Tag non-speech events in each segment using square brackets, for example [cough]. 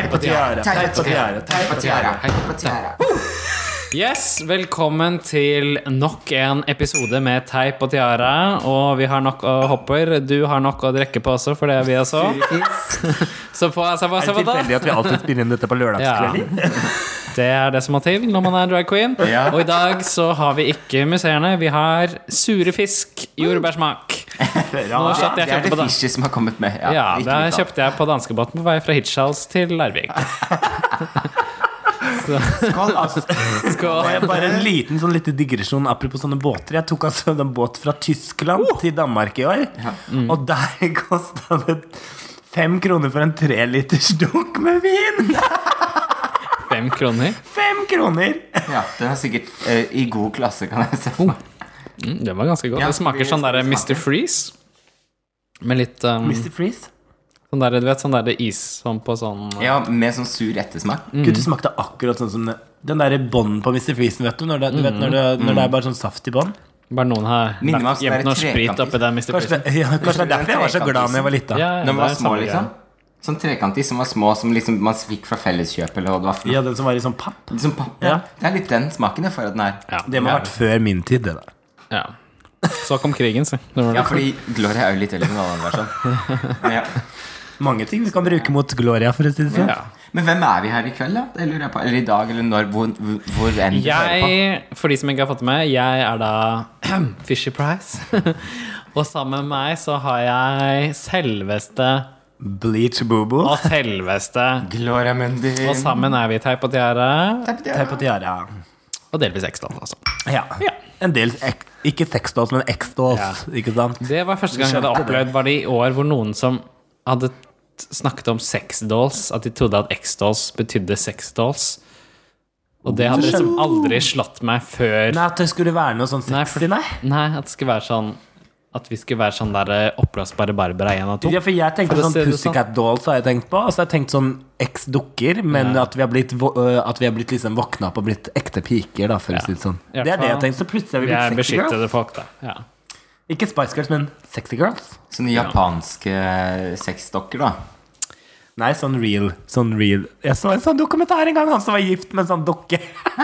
Teip og tiara. Teip og tiara. Teip og tiara. Teip og tiara. Yes, velkommen til nok en episode med Teip og tiara. Og vi har nok å hopper. Du har nok å drikke på også, for det er vi også. [laughs] Så på, seg på Er seg det på tilfeldig at vi alltid spiller inn dette på lørdagskvelder? Det er det som må til når man er drag queen. [laughs] Ja. Og i dag så har vi ikke museene. Vi har sure fisk, jordbærsmak. Nå [laughs] Det er det på som har kommet med. Ja, ja det kjøpte jeg på danskebåten på vei fra Hitchhals til Larvik. [laughs] Skål, altså. Skål. Bare- en liten sånn lite digresjon apropos sånne båter. Jeg tok altså en båt fra Tyskland til Danmark i år. Og der kosta det fem kroner for en treliters dunk med vin! Fem kroner. Fem kroner! Ja, den er sikkert eh, i god klasse, kan jeg se for meg. Mm, det var ganske godt. Ja, det smaker vi sånn derre der smake. Mr. Freeze. Med litt um, Mr. Freeze. sånn der, Du vet sånn der is sånn på sånn Ja, med sånn sur ettersmak. Gud, det smakte akkurat sånn som det- den derre bånden på Mr. Freeze, vet du. Når det, du vet, når det, når det er bare sånn saft i bånn. Bare noen har Minner meg om sånn gjemt der noe sprit trekantis. oppi der, Mr. Kanskje, Freeze. det, [laughs] ja, kanskje det er derfor jeg var så glad da jeg var lita. Ja, Når man det var er små, samme liksom. Sånn trekantig som var små, som liksom man fikk fra Felleskjøpet, eller hva det var. for noe. Ja, den som var i sånn papp. Liksom papp. Ja. Det er litt den smaken jeg får av den her. Ja, Det må ha vært før min tid, det der. ja. Så kom krigen, si. Det var Ja, det. fordi Gloria er jo litt eldre enn alle andre. Sånn. [laughs] Ja. Mange ting vi kan bruke mot Gloria, for å si det sånn. Ja. Men hvem er vi her i kveld, da? Det lurer jeg på. Eller i dag, eller når, hvor, hvor, hvor enn du hører på. Jeg, for de som ikke har fått det med, jeg er da [clears throat] Fishy Price. [laughs] Og sammen med meg så har jeg selveste Bleach boobo. og selveste. Gloria Mundi. Og sammen er vi Teip og Tiara. Teip og tiara. Og delvis X-Dolls, altså. Ja. Ja. En del Ikke sexdolls, men X-dolls. Ja. Ikke sant? Det var første gang jeg hadde opplevd Var det i år hvor noen som hadde snakket om sex-dolls, at de trodde at X-dolls betydde sex-dolls. Og det hadde liksom aldri slått meg før Nei, At det skulle være noe sånn Nei, sexy, for- nei. Nei, at det skulle være sånn At vi skulle være sånn der eh, oppblåsbare Barbara én av to. Ja, for jeg tenkte For sånn Pussycat sånn. Dolls har jeg tenkt på. Og så har jeg tenkt sånn eks-dukker, men Ja. at vi har blitt øh, At vi har blitt liksom våkna opp og blitt ekte piker, da, for Ja. å si det sånn. Det er det jeg tenkte. Så plutselig har vi Vi blitt sexy girls. folk, da. Ja. Ikke Spice Girls, men sexy girls. Sånne japanske sexdokker, da. Nei, sånn real. Sånn real Jeg så en sånn dokumentar en gang, han som var gift med en sånn dokke. [laughs]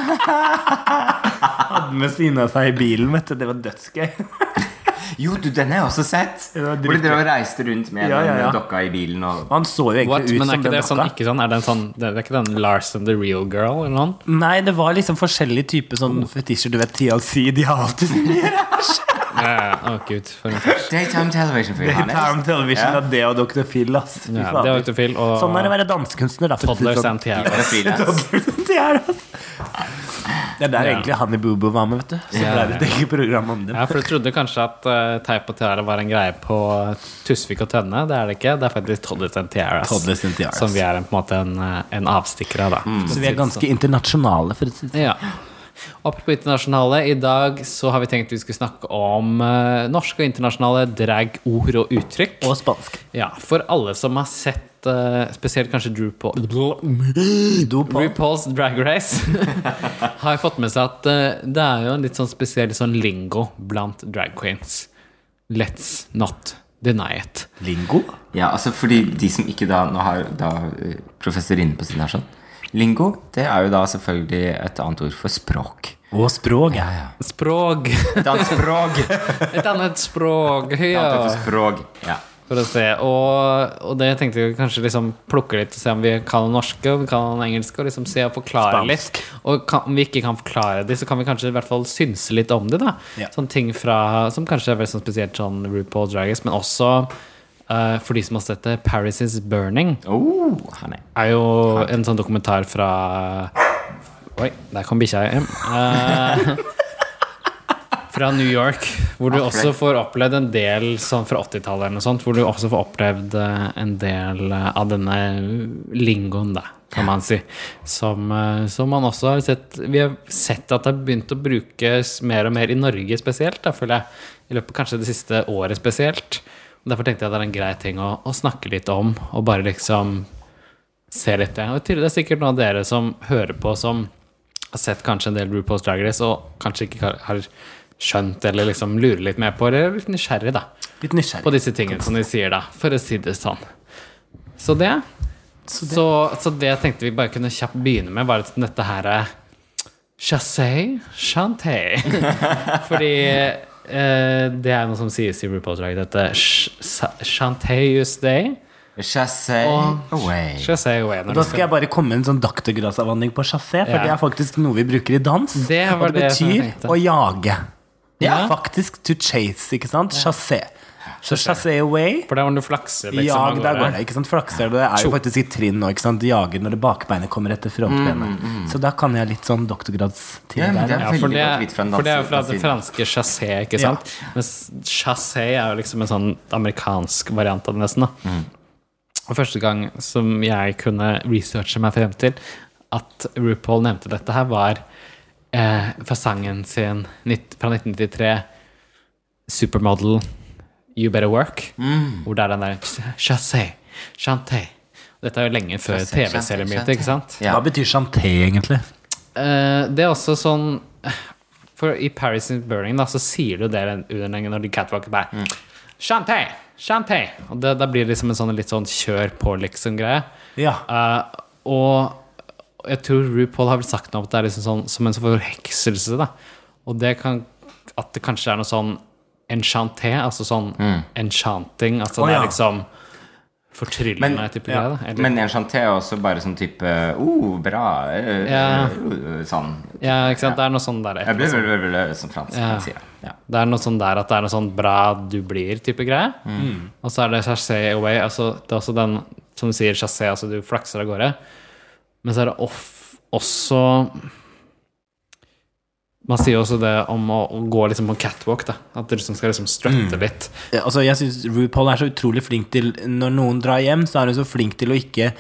Hadde med siden av seg i bilen, vet du. Det var dødsgøy. [laughs] Jo, du, den har jeg også sett. Hvor de drev og reiste rundt med Ja, ja, den dokka i bilen. Og... Han så jo egentlig What? ut Men er som ikke den det sånn, ikke sånn Er det en sånn Det er ikke den Larson the real girl, eller noe? Nei, det var liksom forskjellige typer sånn fetisjer. Du vet, TLC, de har alltid så mye. Ja, ja. Å, gud, for en fæsj. Daytime television, for Daytime Television Ja. er det og Dr. Phil, ass. Fy Ja, det var Utefil og Sånn er det å være dansekunstner, da. for å si det sånn. Det er det, ass. Det er der Ja. egentlig Hanni Boobo var med, vet du. Så Ja, ble det et eget program om dem. Ja, for du trodde kanskje at uh, Teip og Tiara var en greie på Tusvik og Tønne. Det er det ikke. Det er faktisk Toddles and Tiaras. Toddlers and Tiaras. Som vi er en, på en måte en, eh, en avstikker av, da. Så vi er ganske internasjonale, for å si det sånn. Ja. Apropos internasjonale, i dag så har vi tenkt vi skulle snakke om uh, norske og internasjonale drag, ord og uttrykk. Og spansk. Ja, For alle som har sett uh, spesielt kanskje Drew Paul. [gasps] RuPaul's Drag Race, [laughs] har fått med seg at uh, det er jo en litt sånn spesiell sånn lingo blant drag queens. Let's not deny it. Lingo? Ja, altså fordi de som ikke da Nå har da eh, professorinnen på siden her sånn Lingo, det er jo da selvfølgelig et annet ord for språk. Og språk. Ja, ja. Språk. Et annet språk! Et [laughs] Et annet språk. Ja. Et annet språk. Ja. For å se. Og, og det tenkte jeg kanskje liksom plukke litt og se om vi kan noe norske og vi kan noe engelske. Og liksom se og forklare Spansk. litt. Og kan, om vi ikke kan forklare det, så kan vi kanskje i hvert fall synse litt om det. da Ja. Sånne ting fra som kanskje er veldig sånn spesielt sånn RuPaul Dragons, men også eh, for de som har sett det, Paris is Burning. Oh, er jo en sånn dokumentar fra Oi, der kom bikkja hjem. Uh, fra New York, hvor du også får opplevd en del sånn fra 80-tallet eller noe sånt, hvor du også får opplevd eh, en del eh, av denne lingoen, da, kan man si. Som, eh, som man også har sett Vi har sett at det har begynt å brukes mer og mer i Norge spesielt, da, føler jeg. I løpet av kanskje det siste året spesielt. Derfor tenkte jeg det er en grei ting å, å snakke litt om, og bare liksom se litt det. Og det er sikkert noen av dere som hører på, som har sett kanskje en del RuPaul's Drag Race, og kanskje ikke har- skjønt eller liksom lurer litt mer på, eller er litt nysgjerrig da, Litt nysgjerrig. på disse tingene som de sier, da, for å si det sånn. Så det Så, så det tenkte vi bare kunne kjapt begynne med, var dette her Chassé chanté. [laughs] Fordi eh, det er noe som sies i RuPaul's Drag, dette chanté day. Chassé away. Chassé away. Da skal jeg bare komme med en sånn doktorgradsavhandling på chassé, for Ja. det er faktisk noe vi bruker i dans. Det og det det betyr å jage. Det Ja. Faktisk to chase, ikke sant? Chassé. Så chassé away. For det er når du flakser liksom Jag, der går det. ikke sant? Flakser det er jo faktisk i trinn nå. ikke sant? Jager når det bakbeinet kommer etter frontbenet. Så da kan jeg litt sånn doktorgradstid Ja, der. er Ja, for det, for det er jo fra det franske chassé, ikke Ja. sant? Mens chassé er jo liksom en sånn amerikansk variant av det, nesten. da Og første gang som jeg kunne researche meg frem til at RuPaul nevnte dette her, var eh, fra sangen sin fra 1993, 'Supermodel You Better Work', hvor det er den der chassé, chanté. Dette er jo lenge før TV-serien begynte, ikke sant? Ja. Hva betyr chanté, egentlig? Uh, det er også sånn For i Paris in Burning da, så sier du det under den når de catwalker bare Chanté! Chanté! Og det, da blir det liksom en sånn litt sånn kjør på, liksom-greie. Ja. Uh, og jeg tror RuPaul har vel sagt noe om at det er liksom sånn som en forhekselse, da. Og det kan At det kanskje er noe sånn enchanté, altså sånn enchanting. Altså oh, det ja. er liksom fortryllende Men- type ja. greie. da. Eller- Men enchanté er også bare sånn type oh, bra uh, Ja. Uh, Sånn. ja, ikke sant. Det er noe sånn der Jeg blir vel, som fransk Ja. sier. Ja. Det er noe sånn der at det er noe sånn bra du blir-type greie. Og så er det chassé away. Altså, det er også den som du sier, chassé, altså du flakser av gårde. Men så er det off, også Man sier også det om å, å gå liksom på catwalk, da. At du liksom skal liksom strutte litt. Ja, Altså, jeg syns RuPaul er så utrolig flink til Når noen drar hjem, så er hun så flink til å ikke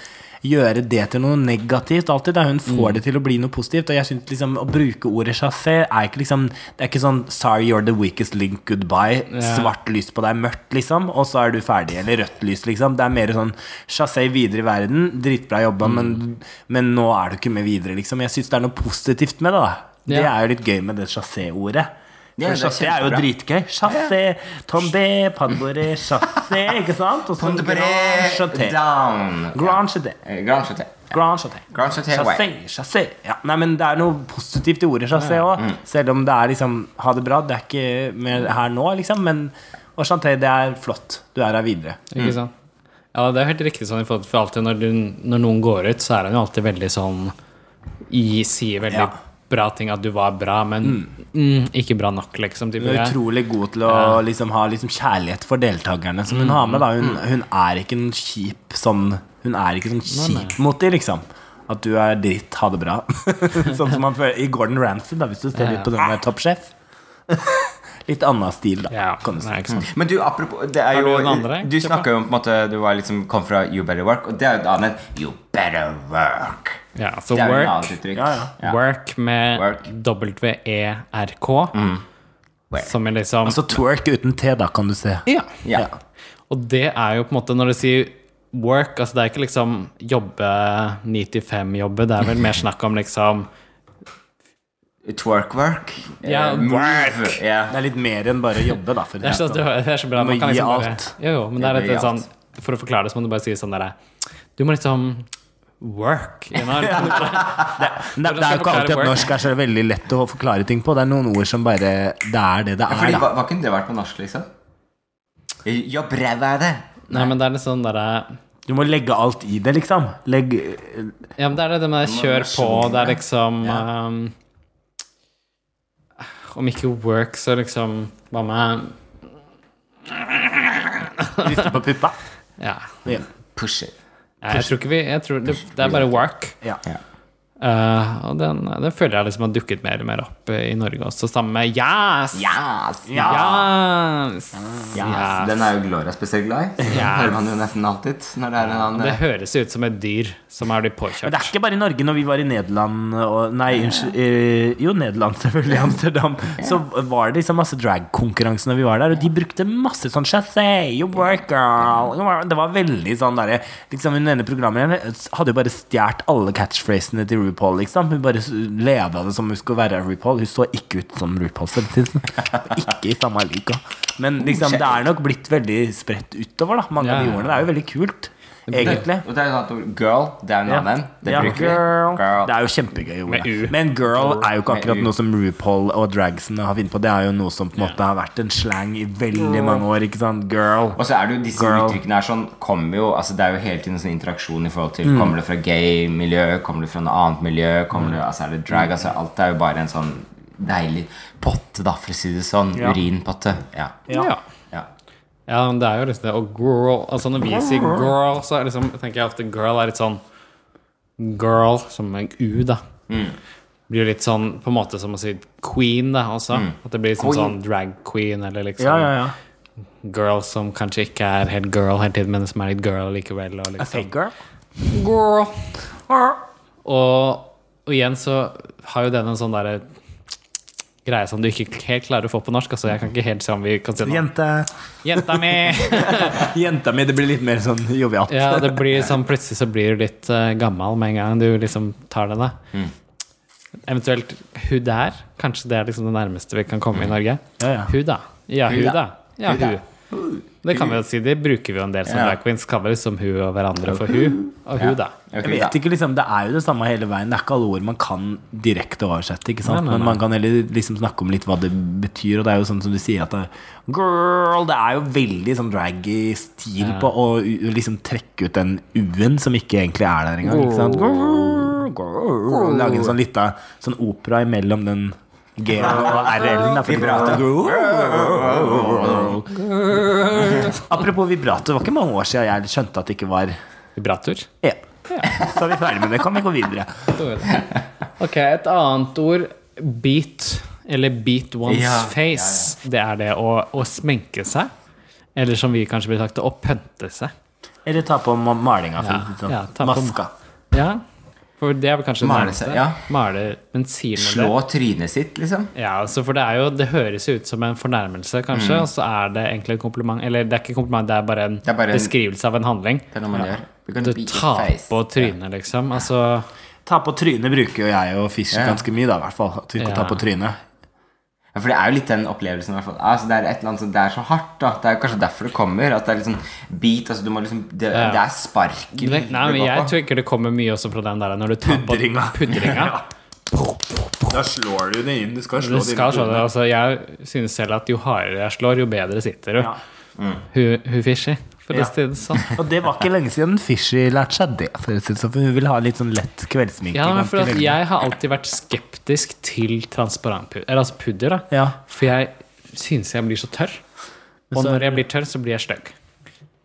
gjøre det til noe negativt alltid. Da hun får det til å bli noe positivt. Og jeg synes liksom å bruke ordet chassé er ikke liksom Det er ikke sånn 'sorry, you're the weakest link, goodbye'. Ja. Svart lys på deg, mørkt, liksom, og så er du ferdig. Eller rødt lys, liksom. Det er mer sånn chassé videre i verden. Dritbra jobba, men, men nå er du ikke med videre, liksom. Jeg syns det er noe positivt med det, da. Det er jo litt gøy med det chassé-ordet. For ja, chassé er jo dritgøy. Chassé, tombé, padboré, chassé, ikke sant? Og så Pondé grand chaté. down. Grand chaté. Eh, Grand chaté. Grand. Chassé, chassé. Ja, nei, men det er noe positivt i ordet chassé òg. Selv om det er liksom ha det bra. Det er ikke mer her nå, liksom. Men og chanté, det er flott. Du er her videre. Ikke sant? Ja, det er helt riktig sånn for alltid når, du, når noen går ut, så er han jo alltid veldig sånn i, Sier veldig Ja. Bra ting, at du var bra, men mm, ikke bra nok, liksom. Type Hun er utrolig god til å liksom, ha liksom, kjærlighet for deltakerne som hun har med. Da. Hun, hun er ikke en kjip sånn Hun er ikke sånn kjip mot dem, liksom. At du er dritt, ha det bra. [laughs] sånn som man føler i Gordon Ramsay, hvis du ser litt på den der Topp Chef. [laughs] litt annen stil, da. Ja, kan du si. nei. Men du, apropos det er jo, andre? Du snakka jo om på en måte Du var liksom, kom fra You Better Work, og det er jo da annet You Better Work. Ja, så Det er jo et work. Ja, ja. work med W-E-R-K, Mm. som er liksom Altså twerk uten T, da, kan du se. Ja. Ja. Ja. Og det er jo på en måte Når du sier work, altså det er ikke liksom jobbe 9-5-jobbe, det er vel mer snakk om liksom Twerk work. Ja, eh, move. Ja. Det er litt mer enn bare å jobbe, da. For Det er så, det er så bra. Man kan liksom bare, jo, jo, men det er litt sånn. For å forklare det, så må du bare si sånn derre Du må liksom work. You know? [laughs] Det, det, det er jo ikke alltid at norsk er så veldig lett å forklare ting på. Det er noen ord som bare Det er det det er, hva, da. hva kunne det vært på norsk, liksom? Ja, brev er det. Nei, men det er litt sånn derre Du må legge alt i det, liksom. Legg Ja, men det er det med må kjør på, sånn, det er liksom Ja. um, Om ikke work, så liksom Hva med riste på puppa. Ja. Ja. Push it. Jeg tror ikke vi jeg tror det, det er bare work. Ja. Eh, og den, den føler jeg liksom har dukket mer og mer opp i Norge også, sammen med Yes! Yes! Yes! Yes. Yes. Den er jo Gloria spesielt glad i. [laughs] Yes. Hører man jo nesten alltid når det er en annen Det høres ut som et dyr som er blitt Men det er ikke bare i Norge. Når vi var i Nederland og Nei, unnskyld. Jo, Nederland, [laughs] selvfølgelig. Amsterdam. Så var det liksom masse drag-konkurranse når vi var der, og de brukte masse sånn Chassé, you work girl. Det var veldig sånn derre liksom, Hun ene programlederen hadde jo bare stjålet alle catchphrasene til RuPaul, liksom. Hun bare leda det som hun skulle være RuPaul. Hun så ikke ut som RuPaul, det sånn. Ikke i samme liga. Men liksom, det er nok blitt veldig spredt utover, da. Mange av de ordene. Det er jo veldig kult. Egentlig. Det er sånn at girl, det er navnet. Det Ja, bruker girl. Girl. Det er jo kjempegøy ord. Med. U. Men girl er jo ikke akkurat noe som RuPaul og dragsen har funnet på. Det er jo noe som på en måte har vært en slang i veldig mange år. Ikke sant? Girl. Og så er det jo disse Girl. uttrykkene her sånn kommer jo Altså Det er jo hele tiden sånn interaksjon i forhold til Mm. Kommer det fra gay-miljø, kommer det fra noe annet miljø, kommer det, altså er det drag Altså alt er jo bare en sånn deilig potte, da, for å si det sånn. Ja. Urinpotte. Ja. Ja. Ja. men det er jo liksom det. Og girl Altså når vi sier girl, så er liksom, tenker jeg ofte girl er litt sånn Girl som en U, da. Mm. Blir jo litt sånn på en måte som å si queen, da, også. At det blir liksom Queen. sånn drag queen, eller liksom ja, ja, ja. girl som kanskje ikke er helt girl hele tiden, men som er litt girl likevel. Og liksom. fake girl. Girl. Og, og igjen så har jo den en sånn derre greie som du ikke helt klarer å få på norsk. Altså, jeg kan ikke helt se om vi kan si noe. Jente. Jenta mi! [laughs] Jenta mi. Det blir litt mer sånn jovialt. Ja, det blir sånn plutselig så blir du litt uh, gammel med en gang du liksom tar det, da. Eventuelt hun der. Kanskje det er liksom det nærmeste vi kan komme i Norge. Ja, ja. Hun, da. Ja, hun, da. Ja, hun. Det kan vi jo si. Det bruker vi jo en del som Ja. drag queens. Kaller det som hun og hverandre for hun. Og hun, da. Jeg vet ikke, liksom, Det er jo det samme hele veien. Det er ikke alle ord man kan direkte oversette. ikke sant? Nei, nei, nei. Men man kan heller liksom snakke om litt hva det betyr. Og det er jo sånn som du sier at det, Girl! Det er jo veldig sånn draggy stil Ja. på å liksom trekke ut den U-en som ikke egentlig er der engang. ikke sant? Girl, girl. Lage en sånn lita sånn opera imellom den G og RL-en. er for Vibrato. Apropos vibrato, det var ikke mange år siden jeg skjønte at det ikke var Vibrator. ja. Så er vi ferdig med det. Kan vi gå videre? Ok, et annet ord. Beat. Eller beat one's Ja, face. Det er det å, å smenke seg. Eller som vi kanskje ville sagt å pønte seg. Eller ta på ma- malinga. Ja, sånn, ja, ta på- maska. Ja, for det er vel kanskje det Male nærmeste. seg, ja. Male, men Slå det? trynet sitt, liksom. Ja, altså, for det er jo Det høres jo ut som en fornærmelse, kanskje, og så er det egentlig en kompliment. Eller det er ikke en kompliment, det er bare en er bare en- beskrivelse av en handling. Det er noe man gjør. Du tar face. på trynet, liksom. Altså Ta på trynet bruker jo jeg og Fish Ja. ganske mye, da, i hvert fall. At vi kan ta på trynet. Ja, for det er jo litt den opplevelsen. i hvert fall. Altså, det er et eller annet som Det er så hardt, da. Det er kanskje derfor det kommer. At det er liksom beat. Altså, du må liksom Det, Ja. det er sparken. Nei, men jeg tror ikke det kommer mye også fra den der når du tar på Pudringa. [laughs] [laughs] Da slår du det inn. Du skal Du skal slå det. Altså, jeg synes selv at jo hardere jeg slår, jo bedre sitter du. Ja. Hun, hun fishy, for Ja. å si det sånn. Og det var ikke lenge siden Fishy lærte seg det. For, det hun vil ha litt sånn lett kveldsminke. Ja, men for jeg har alltid vært skeptisk til transparent pudder. Eller altså pudder, da. Ja. For jeg synes jeg blir så tørr. Og så- når jeg blir tørr, så blir jeg stygg.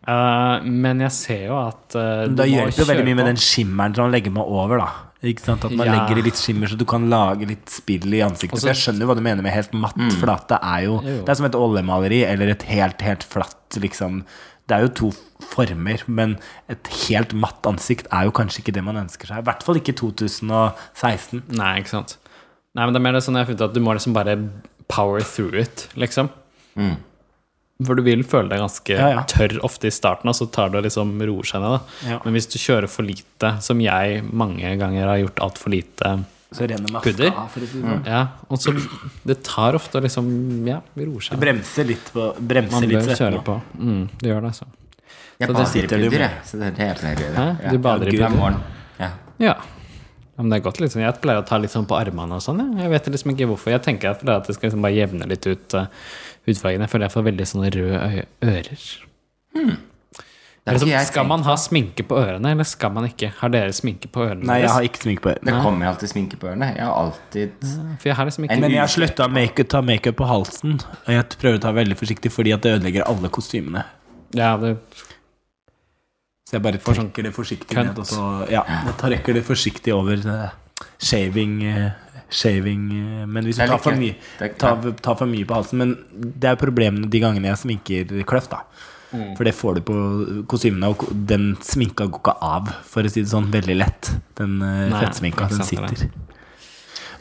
Uh, men jeg ser jo at uh, Da hjelper jo veldig mye med den skimmeren som man legger med over, da. Ikke sant? At man Ja. legger i litt skimmer, så du kan lage litt spill i ansiktet. Også, For jeg skjønner hva du mener med helt matt, for flate. det er jo Jo. Det er som et oljemaleri eller et helt, helt flatt, liksom. Det er jo to former, men et helt matt ansikt er jo kanskje ikke det man ønsker seg. I hvert fall ikke 2016. Nei, ikke sant. Nei, men det er mer det sånn jeg har funnet at du må liksom bare power through it, liksom. For du vil føle deg ganske Ja, ja. tørr ofte i starten, og så tar du og liksom roer seg ned. Da. Ja. Men hvis du kjører for lite, som jeg mange ganger har gjort altfor lite Så renner maska Pudder? av, for å si det sånn. Ja, og så Det tar ofte å liksom Ja, vi roer seg. Bremser litt på Bremser Man litt bør kjøre på. Mm, det gjør det, altså. Jeg Så det bader i sitter du pudder, med. jeg. Så det er helt jeg gjøre. Hæ? Ja. Du bader i pudder? Ja. Ja. ja. Men det er godt sånn Jeg pleier å ta litt sånn på armene og sånn. Ja. Jeg vet liksom ikke hvorfor. Jeg tenker at det er at det skal liksom bare jevne litt ut uh, hudfargen. Jeg føler jeg får veldig sånne røde øye- ører. Det ikke jeg skal man ha sminke på ørene, eller skal man ikke? Har dere sminke på ørene? Nei, jeg har ikke sminke på ørene. Det kommer alltid sminke på ørene. Jeg har alltid For jeg har liksom ikke Men jeg har slutta å make, ta makeup på halsen. Og jeg prøver å ta veldig forsiktig fordi at det ødelegger alle kostymene. Ja, det Så jeg bare trekker det forsiktig kønt. ned. Og så, ja, jeg trekker det forsiktig over eh, shaving eh, Shaving eh, Men hvis du tar for mye, tar, tar for mye på halsen Men det er problemene de gangene jeg sminker kløft, da. For det får du på kostymene, og den sminka går ikke av, for å si det sånn, veldig lett. Den eh, Nei, fettsminka, den sitter.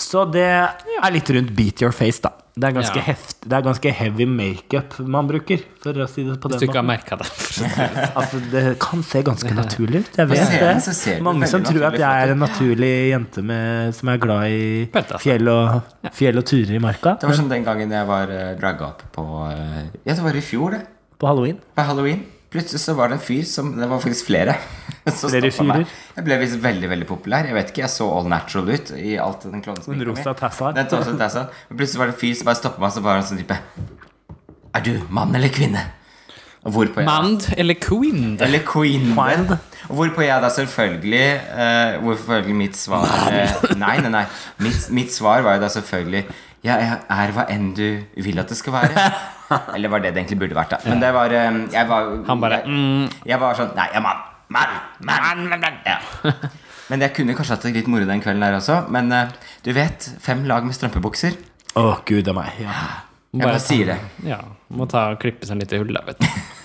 Så det er litt rundt beat your face, da. Det er ganske, Ja. heft, det er ganske heavy makeup man bruker, for å si det på Hvis den du ikke har merka det. [laughs] Altså, det kan se ganske naturlig ut. Jeg vet det. ser det Mange som tror at jeg er en naturlig jente med, som er glad i fjell og, fjell og turer i marka. Det var sånn den gangen jeg var uh, dragga opp på eh, Ja, det var i fjor, det. På halloween. På halloween. Plutselig så var det en fyr som Det var faktisk flere. [laughs] Flere fyrer? Jeg ble visst veldig veldig populær. Jeg vet ikke, jeg så all natural ut i alt den En klovnesminka rosa. Den rosa tassar. Men plutselig var det en fyr som bare stoppet meg, så var han sånn type Er du mann eller kvinne? Og hvorpå jeg Mand eller queen? Eller queen. Mind. Og hvorpå jeg da selvfølgelig uh, Hvorfor selvfølgelig mitt svar uh, Nei, nei, nei. Mitt, mitt svar var jo da selvfølgelig jeg er hva enn du vil at det skal være. [laughs] Eller var det det egentlig burde vært, da. Men det var eh, Jeg var Han bare, jeg, mm. jeg var sånn Nei, er mann. Mann. Mann. mann, mann. Ja. Men jeg kunne kanskje hatt det litt moro den kvelden der også. Men eh, du vet, fem lag med strømpebukser. Å, gud a meg. Ja. Jeg bare sier det. Ja, må ta og klippe seg litt i hullet, vet du. [laughs]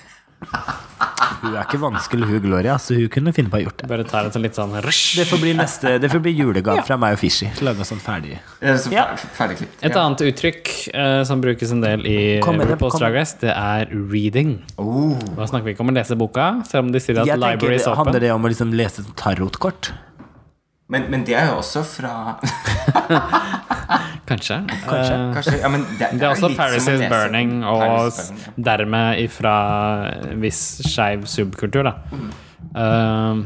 Hun er ikke vanskelig, hun Gloria, så hun kunne finne på å ha gjort det. Bare ta det sånn litt sånn rush. Det får bli neste Det får bli julegave fra meg og Fishy. Lage sånn ferdig. Ja. fer- Ferdigklipt. Et annet uttrykk eh, som brukes en del i Kom med det, RuPaul's kom Drag Race, det er reading. Oh. Da snakker vi ikke om å lese boka, selv om de sier at Jeg library is tenker, Handler open. det om å liksom lese tarotkort? Men, men det er jo også fra [laughs] Kanskje. Kanskje. Eh, Kanskje, ja, men det, det er også Paris is Burning, og Paris Burning, ja. dermed ifra viss skeiv subkultur, da. Mm. Uh,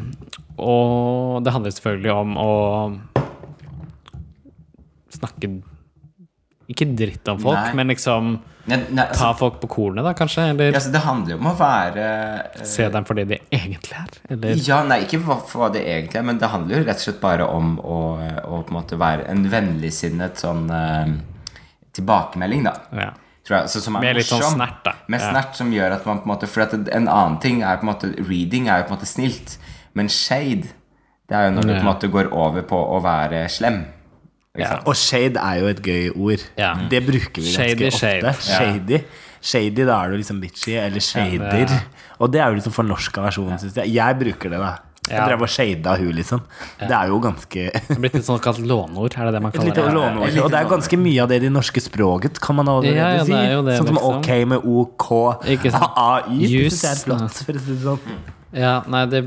og det handler selvfølgelig om å snakke Ikke dritt om folk, Nei. men liksom Nei, nei, altså, ta folk på kornet, da, kanskje? Eller ja, altså, det handler jo om å være uh, se dem for det de egentlig er? Eller Ja, nei, ikke for, for hva det egentlig er, men det handler jo rett og slett bare om å, å på en måte være en vennligsinnet sånn uh, tilbakemelding, da. ja. Tror jeg, altså, som er Med litt sånn snert, da. Med Ja. snert som gjør at man på en måte For en annen ting er på en måte Reading er jo på en måte snilt, men shade Det er jo når du på en måte går over på å være slem. Ja. Og shade er jo et gøy ord. Ja. Det bruker vi ganske Shady ofte. shade. Shady. Shady, da er du liksom bitchy, eller shader. Ja. Og det er jo liksom fornorska versjonen, syns jeg. Jeg bruker det, da. Jeg Ja. drev og shada hun, liksom. Det er jo ganske Det er blitt et sånnt låneord, er det det man kaller det? låneord. Et Og det er ganske mye av det i det norske språket, kan man allerede Ja, ja, det er jo si. det, sånn som liksom. ok med OK, AY. Det Jus, jeg er flott, for å si det sånn. Ja, nei, det,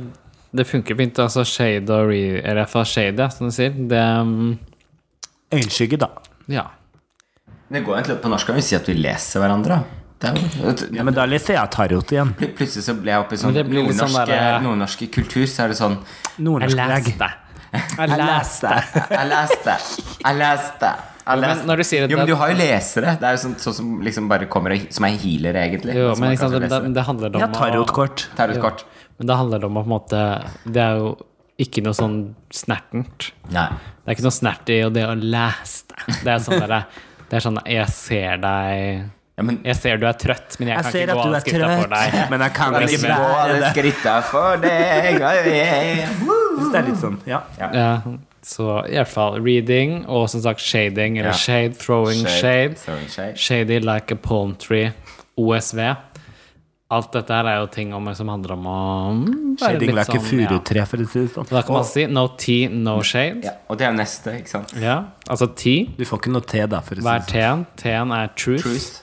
det funker fint. Altså shade og re... Eller iallfall shade, ja, som du sier. Det um, Øyenskygge, da. Ja. Det går egentlig På norsk kan vi si at vi leser hverandre. Det er jo, Ja, men da leser jeg tarot igjen. Pl- Plutselig så ble jeg oppe i sånn Men det litt sånn der- nordnorske kultur, så er det sånn Nordnorsk Jeg leg. leste. [laughs] Jeg leste. Jeg leste. Jeg leste. Jeg men leste. når du sier at jo, men du har jo lesere. Det er jo sånn, sånn som liksom bare kommer og, Som er healere, egentlig. Jo, men er ikke sant, det, det handler om Ja, tarotkort. Tarot kort. Men det handler om å på en måte Det er jo ikke noe sånn snertent. Nei. Det er ikke noe snert i det å lese det. Det er sånn der, Det er sånn Jeg ser deg Ja, men Jeg ser du er trøtt, men jeg, Jeg kan ikke gå alle skritta for deg. [laughs] men jeg kan kan ikke gå alle skritta for deg. Det er litt sånn, ja. Ja, så i hvert fall reading og som sagt shading eller Ja. shade, throwing shade. Throwing shade. Shady like a palm tree. OSV. Alt dette her er jo ting om, som handler om å mm, være Shading litt sånn, ja. furutre, for å si det sånn. Da kan man si no tea, no shade. Ja, og det er jo neste, ikke sant? Ja, altså tea. Du får ikke noe te, da, for å si Hva er det sånn. teen? Teen er truth. Truth.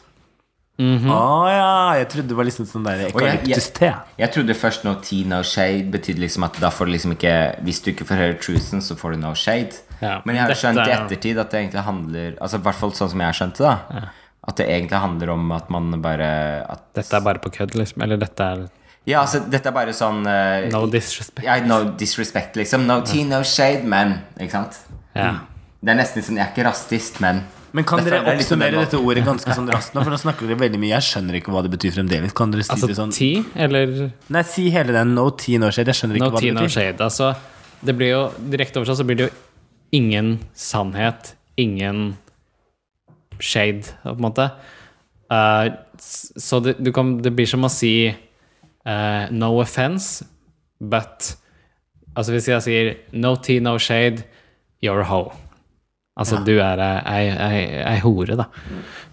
Å ja, jeg trodde det var liksom sånn der Og jeg- jeg- Jeg trodde først no tea, no shade betydde liksom at da får du liksom ikke Hvis du ikke får høre truthen, så får du no shade. Ja, Men jeg har skjønt i er- ettertid at det egentlig handler Altså i hvert fall sånn som jeg skjønte det. At det egentlig handler om at man bare at, Dette er bare på kødd, liksom. Eller dette er Ja, altså dette er bare sånn uh, no disrespect. ja, No disrespect, liksom. No tea, no shade, men. Ikke sant? Ja. Det er nesten sånn Jeg er ikke rasist, men Men kan dere den oppsummere dette ordet ganske sånn [laughs] raskt nå? For nå snakker dere veldig mye. Jeg skjønner ikke hva det betyr fremdeles. Kan dere si Altså det sånn tea, eller Nei, si hele den no tea, no shade. Jeg skjønner ikke no hva tea, det no betyr. shade. Altså, det blir jo direkte oversatt så blir det jo ingen sannhet, ingen shade, på en måte. Uh, så det, du kan, det blir som å si uh, no offense, but Altså hvis jeg sier no tea, no shade, you're a hoe. Altså du er ei, ei, ei hore, da,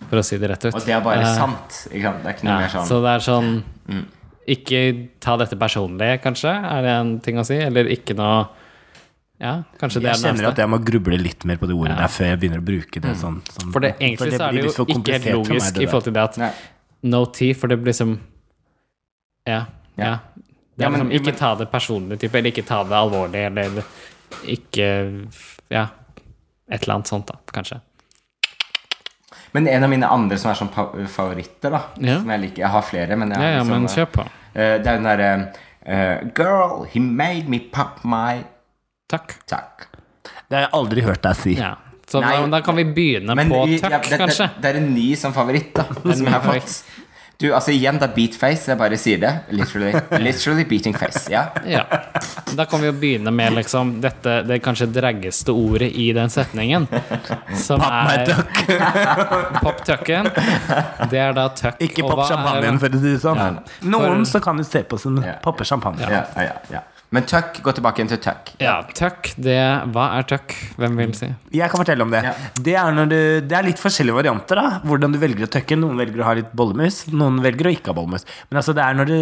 for å si det rett ut. Og det er bare uh, sant. Ikke sant? Det er ikke noe ja, mer sånn Så det er sånn Ikke ta dette personlig, kanskje, er det en ting å si? Eller ikke noe Ja, kanskje det Jeg er det kjenner at jeg må gruble litt mer på det ordet der før jeg begynner å bruke det sånn. sånn For det, egentlig så er blir det for jo ikke helt for meg, i forhold til det at Nei. no tea, for det blir liksom Ja. ja. Det Ja, men- liksom, ikke men- ta det personlig, type, eller ikke ta det alvorlig, eller ikke Ja, et eller annet sånt, da, kanskje. Men en av mine andre som er sånn favoritter, da Ja. Som jeg liker Jeg har flere, men jeg har ja, liksom, men kjør på. eh, Det er den derre uh, Girl, he made me pop my Takk. Takk. Det har jeg aldri hørt deg si. Ja. Så Nei. da, da kan vi begynne Men på vi- tøkk, ja, det, kanskje. Det, det er en ny som favoritt, da. [laughs] Som jeg har fått. Du, altså igjen, det er beatface. Jeg bare sier det. Literally, [laughs] literally beating face. Ja. Ja. Da kan vi jo begynne med liksom dette det kanskje draggeste ordet i den setningen. Som Pop tøkk. [laughs] pop-tucken. Det er da tøkk. Ikke pop champagnen, for å si det sånn. Ja. Noen For- så kan du se på som Ja. popper champagne. Ja, ja, ja, ja. Men tuck, gå tilbake igjen til tuck. Ja, tøkk, det Hva er tøkk? Hvem vil si? Jeg kan fortelle om det. Ja. Det, er når du, det er litt forskjellige varianter. da Hvordan du velger å tøkke. Noen velger å ha litt bollemus, noen velger å ikke ha bollemus. Men altså det er når du,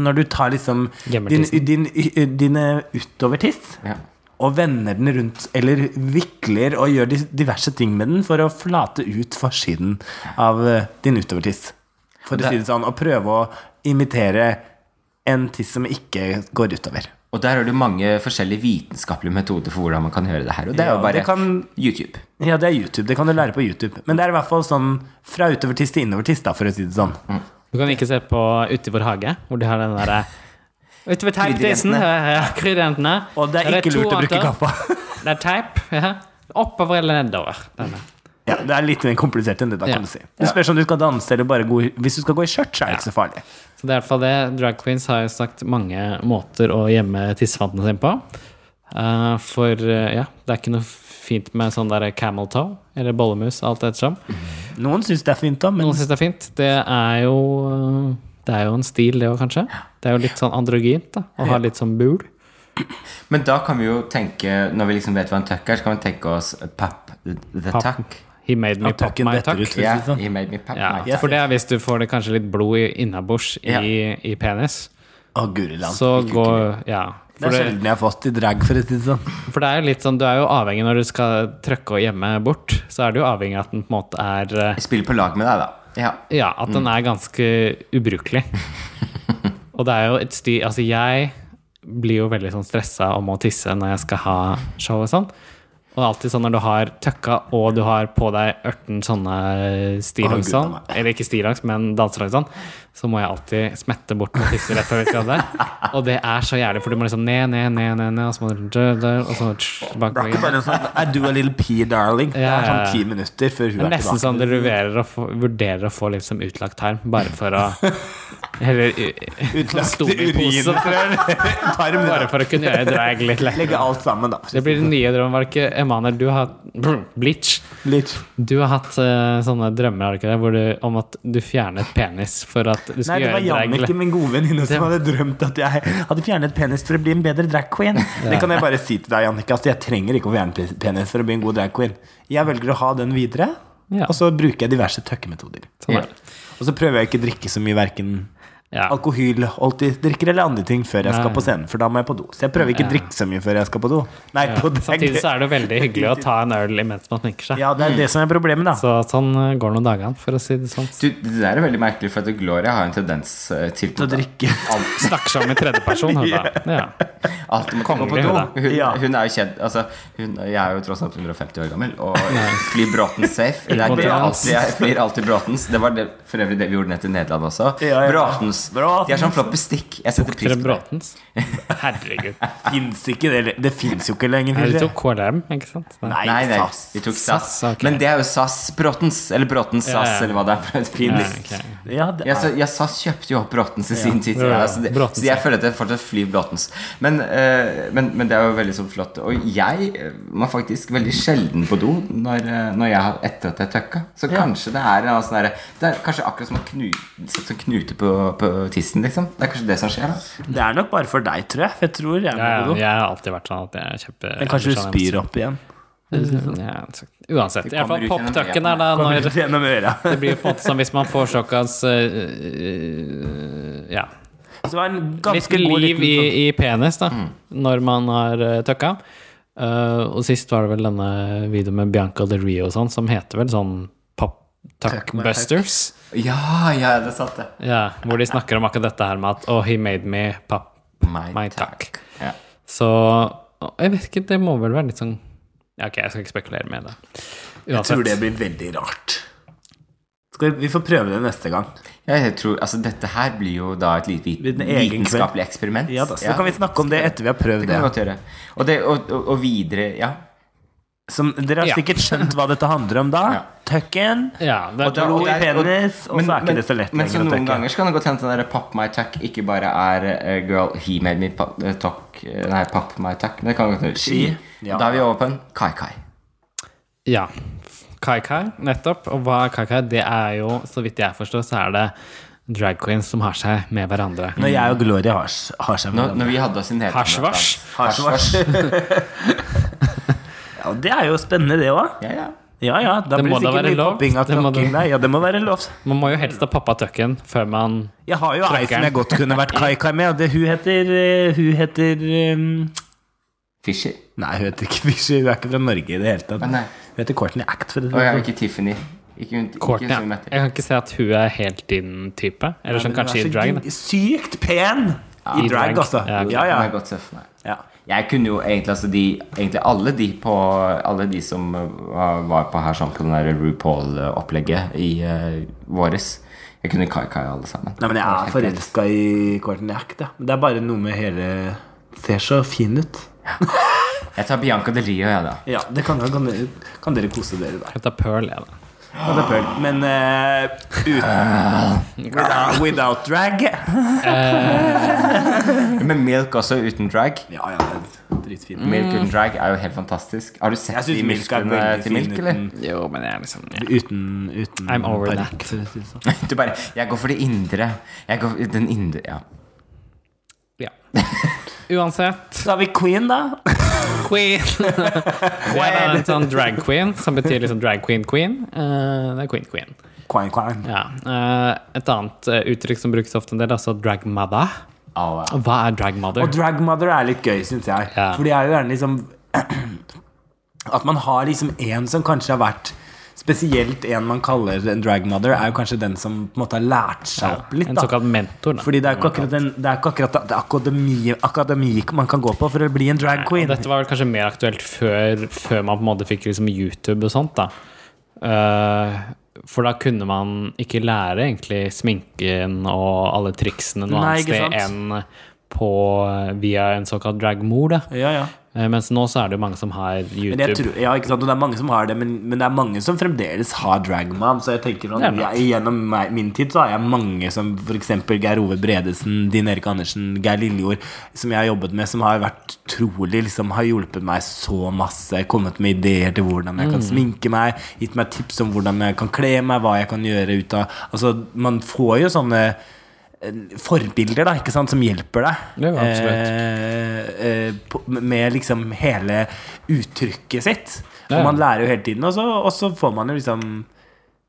når du tar liksom din, din, din, dine utovertiss Ja. og vender den rundt, eller vikler og gjør diverse ting med den for å flate ut forsiden av din din utovertiss. For å si det sånn. Og prøve å imitere en tiss som ikke går utover. Og der er det mange forskjellige vitenskapelige metoder for hvordan man kan gjøre det her. Og det er jo bare det kan- YouTube. Ja, det er YouTube. Det kan du lære på YouTube. Men det er i hvert fall sånn fra utovertiss til innovertiss, da, for å si det sånn. Du kan ikke se på Ute i vår hage, hvor de har den derre Utover teipdisen. Krydderjentene. Og det er ikke to lurt å bruke kappa. Det er teip. Ja. Oppover eller nedover. Denne. Ja, det er litt mer komplisert enn det, da, Ja. kan du si. Det spørs om du skal danse eller bare gå i Hvis du skal gå i skjørt, så er det ikke så farlig. Så det er i hvert fall det. Drag queens har jo sagt mange måter å gjemme tissefantene sine på. Uh, for uh, ja, det er ikke noe fint med sånn der camel toe eller bollemus, alt ettersom. Noen syns det er fint, da, men Noen syns det er fint. Det er jo uh, Det er jo en stil, det òg, kanskje. Det er jo litt sånn androgynt da, å ha litt sånn bul. Men da kan vi jo tenke, når vi liksom vet hva en tuck er, så kan vi tenke oss Pap the tuck. He made me pop my tuck. ut. yeah, sånn. he made me pop Ja, my tuck. for det er hvis du får det kanskje litt blod i- innabords i, Ja. i penis. Å, guri land. Så går Ja. Det er sjelden jeg har fått i drag, for å si det sånn. for det er jo litt sånn Du er jo avhengig når du skal trykke og gjemme bort, så er du jo avhengig av at den på en måte er eh, Jeg spiller på lag med deg, da. Ja. Ja, at den er ganske ubrukelig. [laughs] Og det er jo et styr Altså, jeg blir jo veldig sånn stressa om å tisse når jeg skal ha show og sånn. Og alltid sånn når du har tøkka og du har på deg 18 sånne stillongs sånn, eller ikke stillongs, men danselongs sånn, så må jeg alltid smette bort og tisse rett før vi skal det. Og det er så jævlig, for du må liksom ned, ned, ned, ned, ned og så må du og så er bakover. sånn I do a little pee, darling. Det er sånn ti minutter før hun er tilbake. nesten sånn du dere vurderer å få, litt som liksom utlagt tarm, bare for å Eller Utlagt [laughs] Tarm, Bare for å kunne gjøre drag litt Legge alt sammen, da. Det blir den nye drømmen, var det ikke Emanuel? Du har [clears throat] Blitch. Du har hatt eh, sånne drømmer har du ikke det, om at du fjernet penis for at du Nei, skulle det var gjøre Jannicke, min gode venninne, som hadde drømt at jeg hadde fjernet penis for å bli en bedre drag queen. Det kan jeg bare si til deg, Jannicke. Altså, jeg trenger ikke å fjerne penis for å bli en god drag queen. Jeg velger å ha den videre, Ja. og så bruker jeg diverse tøkkemetoder. Sånn. Og så prøver jeg ikke å drikke så mye verken Ja. alkoholholdigdrikker eller andre ting før jeg skal på scenen, for da må jeg på do. Så jeg prøver ikke å Ja. drikke så mye før jeg skal på do. Nei, Ja. på. Samtidig så er det veldig [laughs] hyggelig å ta en øl imens man sminker seg. Ja, det er det som er problemet, da. Så sånn eh, går noen dagene, for å si det sånn. Du, det der er veldig merkelig, for at Gloria har en tendens eh, til å drikke. [laughs] Snakker som i tredjeperson, hun da. [laughs] Ja. Alt må komme på do. Hun, Ja. hun er jo kjent altså, hun, Jeg er jo tross alt 150 år gammel og flyr Bråtens safe. Det er alltid, jeg flyr alltid Bråtens. Det var det, for øvrig det vi gjorde ned til Nederland også. Ja, ja. Bråtens. De har sånn flott bestikk. Jeg setter pris på det. Bråtens. Herregud. [laughs] Fins ikke det Det fins jo ikke lenger. Nei, de tok KLM, ikke sant? Nei, Nei, nei, SAS. vi tok SAS. SAS, okay. Men det er jo SAS Bråtens. Eller Bråtens Ja, SAS, ja. eller hva det er. for et Ja, okay. Ja, det Ja, så, er ja, SAS kjøpte jo opp Bråtens i sin tid. Ja, ja, Ja, så, det, Bråtens, så jeg føler at jeg fortsatt flyr Bråtens. Men, uh, men, men det er jo veldig så flott. Og jeg eh, må faktisk veldig sjelden på do når, eh, når jeg har etter at jeg tøkka. Så kanskje det er en sånn derre Det er kanskje akkurat som å knu, sette sånn knute på, på tissen, liksom. Det er kanskje det som skjer, da. det er nok bare for deg, tror jeg. For jeg tror jeg Ja, ja, jeg har alltid vært sånn at jeg kjøper Men kanskje du spyr opp igjen. Ja, uansett. I hvert fall poptucken er da når øra. [laughs] Det blir på en måte som hvis man får såkalt uh, Ja. Så det var en Litt liv i, sånn- i penis, da, når man har uh, tøkka. Uh, og sist var det vel denne videoen med Bianca Del Rio og sånn, som heter vel sånn Pop Tuck. Ja, ja, det satt det. Ja, hvor de snakker om akkurat dette her med at Oh, he made me pop My, my tuck. tuck. Ja. Så Jeg vet ikke, det må vel være litt sånn Ja, ok, jeg skal ikke spekulere med det. det. Jeg tror det blir veldig rart. Skal vi, vi får prøve det neste gang. Ja, jeg tror, altså Dette her blir jo da et lite vitenskapelig eksperiment. Ja, da, så kan vi snakke om det etter vi har prøvd Det det. kan vi godt gjøre. Og, det, og, og, og videre Ja. Som, dere har Ja. sikkert skjønt hva dette handler om da. [laughs] Ja. Tucken. Ja, det, Og Blod i penis, og- men, og så er ikke det så lett Men så noen ganger så kan det godt hende at pop my tuck ikke bare er uh, girl he made me pop, eh, talk eh, Nei, pop my tuck. Men det kan godt hende she. Ja. Da er vi over på en kai-kai. ja. Kai-Kai, nettopp. Og hva er Kai-Kai? Det er jo, så vidt jeg forstår, så er det drag queens som har seg med hverandre. Når jeg og Gloria har, har seg med hverandre. når vi hadde oss i Nederland Hasjvasj. [laughs] [laughs] Ja, det er jo spennende, det òg. Ja, ja. Ja, ja. Da Det blir må det være lov. Det må. Ja, det må være lov. Man må jo helst ha pappa tucken før man Jeg har jo ei som jeg godt kunne vært Kai-Kai med, og det, hun heter eh, Hun heter um, Fisher? Nei, hun heter ikke Fisher. Hun er ikke fra Norge i det hele tatt. Hun heter Courtney Act. For det, Og jeg er ikke Tiffany. Ikke, ikke Ja. Jeg kan ikke se at hun er helt din type. Eller sånn kanskje i drag. Sykt pen i drag. altså. Ja. Ja, ja. Ja. Jeg kunne jo egentlig, altså de, egentlig alle de på Alle de som uh, var var på her sånn på den der RuPaul-opplegget i uh, våres. Jeg kunne kai-kai alle sammen. Nei, men jeg er forelska i Courtney Act, ja. Det er bare noe med hele Ser så fin ut. Jeg tar Bianca Del Rio, jeg, da. Ja, det kan, kan, dere, kan dere kose dere der. Jeg tar Pearl, jeg, da. Men uh, uten [laughs] without, without drag Men Milk også uten drag. Ja, ja, det er dritfint. Milk uten drag er jo helt fantastisk. Har du sett de musklene til Milk, eller? uten, Jo, men jeg er liksom ja. uten, uten I'm over parykk, that. sånn. [laughs] Du bare Jeg går for det indre. Jeg går for den indre Ja. ja. [laughs] Uansett Så har vi Queen, da. Queen. [laughs] Det er da en sånn drag queen, som betyr liksom drag queen queen. Eh, det er queen queen. Queen, queen. Ja. Eh, et annet eh, uttrykk som brukes ofte en del, altså drag mother. Oh, ja. Hva er drag mother? Og drag mother er litt gøy, syns jeg. Ja. For det er jo gjerne liksom [clears throat] At man har liksom en som kanskje har vært Spesielt en man kaller en drag mother, er jo kanskje den som på en måte har lært seg opp litt. En såkalt mentor. Da. Fordi det er ikke akkurat, en, det er ikke akkurat det akademi, akademi man kan gå på for å bli en drag queen. queen. dette var vel kanskje mer aktuelt før, før man på en måte fikk liksom YouTube og sånt. da Uh, For da kunne man ikke lære egentlig sminken og alle triksene noe Nei, annet sted enn på, via en såkalt dragmor. da Ja, ja. Eh, Mens nå så er det jo mange som har YouTube. tror, ja, ikke sant? Og det er mange som har det, men, men det er mange som fremdeles har Dragman. Så jeg tenker sånn, jeg, Gjennom meg, min tid så har jeg mange som f.eks. Geir Ove Bredesen, Din Erik Andersen, Geir Lillejord, som jeg har jobbet med, som har vært trolig liksom, Har hjulpet meg så masse. Kommet med ideer til hvordan jeg kan Mm. sminke meg. Gitt meg tips om hvordan jeg kan kle meg, hva jeg kan gjøre ut av Altså, man får jo sånne forbilder da, ikke sant, som hjelper deg. Ja. Eh, eh, med liksom hele uttrykket sitt. Ja. Og man lærer jo hele tiden, og så, og så får man jo liksom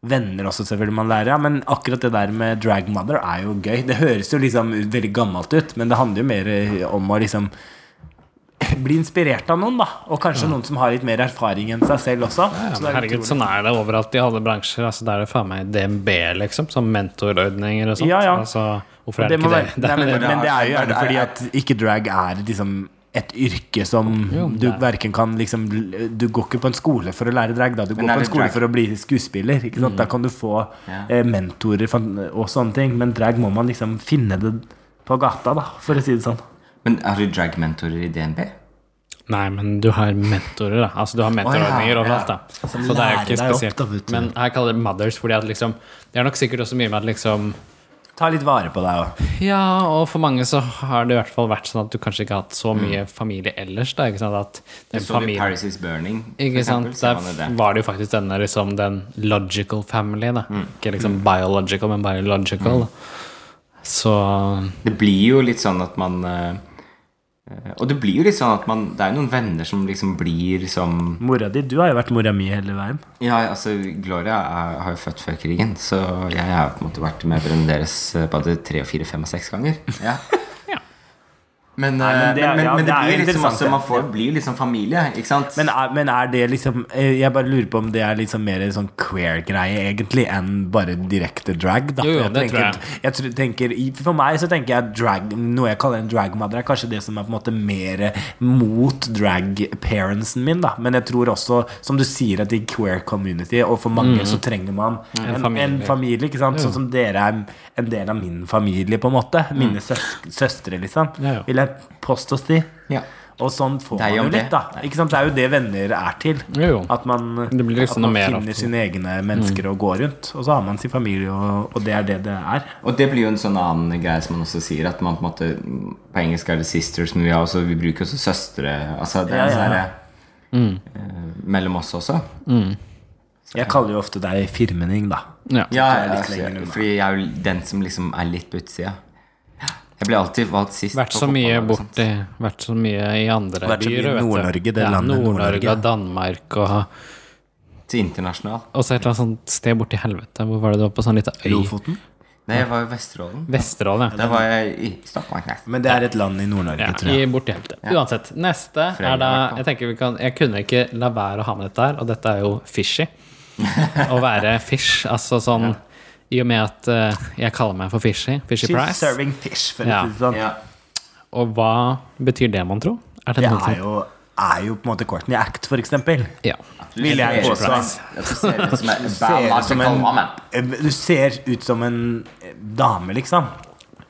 venner også, selvfølgelig, man lærer ja. Men akkurat det der med drag mother er jo gøy. Det høres jo liksom veldig gammelt ut, men det handler jo mer eh, om å liksom bli inspirert av noen, da. Og kanskje noen som har litt mer erfaring enn seg selv også. Ja, Så men er herregud, utrolig. sånn er det overalt i alle bransjer. Altså, det er det faen meg DNB, liksom. Som mentorordninger og sånt. Ja, ja. Altså, hvorfor er det ikke være, det? nei, men, det, men det er jo gjerne Er- er- fordi at ikke drag er liksom et yrke som Jo, du er- verken kan liksom Du går ikke på en skole for å lære drag, da. Du går på en skole drag- for å bli skuespiller. Ikke sant? Da kan du få Ja. eh, mentorer og sånne ting. Men drag må man liksom finne det på gata, da, for å si det sånn. Men har du drag-mentorer i DNB? Nei, men du har mentorer, da. Altså, du har mentorordninger Å, ja, overalt, da. Så det er jo ikke opp, spesielt. men her kaller det mothers, fordi at liksom Det er nok sikkert også mye med at liksom Ta litt vare på deg òg. Ja, og for mange så har det i hvert fall vært sånn at du kanskje ikke har hatt så mye familie ellers, da. Ikke sant? At den Så familien Paris is Burning? Ikke sant? eksempel, Der var det jo faktisk denne liksom den logical family, da. Mm. Ikke liksom biological, men biological. da. Så Det blir jo litt sånn at man eh, Og det blir jo litt sånn at man Det er noen venner som liksom blir som Mora di, du har jo vært mora mi hele veien. Ja, altså Gloria er, har jo født før krigen, så jeg har på en måte vært med brødrene deres eh, både tre, fire, fem og seks ganger. [laughs] Ja. Men, Nei, men eh, det men, ja, men det, det blir liksom også, man får, blir liksom familie, ikke sant? Men er, men er det liksom eh, Jeg bare lurer på om det er liksom mer en sånn queer-greie, egentlig, enn bare direkte drag. Da. Jo, jo, jeg det tror tenker, jeg tror, tenker, For meg så tenker jeg drag Noe jeg kaller en dragmother, er kanskje det som er på en måte mer mot drag-parentsen min. Da. Men jeg tror også, som du sier, at i queer community, og for mange så trenger man en, en, familie. familie. ikke sant? Sånn som dere er en del av min familie, på en måte. Mine søs søstre, liksom. Ja, ja. Vil jeg påstå å si. Ja. Og sånn får man jo det. litt, da. Ikke sant? Det er jo det venner er til. Jo, jo. At man, liksom at man finner av- sine egne mennesker å gå rundt. Og så har man sin familie, og, og det er det det er. Og det blir jo en sånn annen greie som man også sier, at man på en måte På engelsk er det sisters, men vi, har også, vi bruker også søstre. Altså det er Ja, ja, sånn her, eh, mellom oss også. Jeg kaller jo ofte deg firmening, da. Ja. Ja, jeg, altså, fordi jeg er jo den som liksom er litt på utsida. Jeg ble alltid valgt sist. Vært så mye borti Vært så mye i andre Vært i byer. vet. Nord-Norge, det ja, landet Nord-Norge Nord-Norge. og Danmark og Til internasjonal. Og så et eller annet sånt sted borti helvete. Hvor var det du var på sånn lita øy? Lofoten. Nei, jeg var i Vesterålen. Vesterålen, ja. Da var jeg i Stockholm. Men det er et land i Nord-Norge, Ja, tror i jeg. borti helvete. Uansett. Neste er da i. Jeg tenker vi kan Jeg kunne ikke la være å ha med dette her, og dette er jo fishy. [laughs] Å være fish. Altså sånn I og med at uh, jeg kaller meg for fishy. Fishy She's Price. serving fish, for Ja. å si det sånn. Ja. Og hva betyr det, mon tro? Er det Det noe er jo, er jo på en måte Courtney Act, for eksempel. Ja. Vil jeg påstå. Du ser ut som en [laughs] Du ser, ut som biological woman. en, du ser ut som en dame, liksom.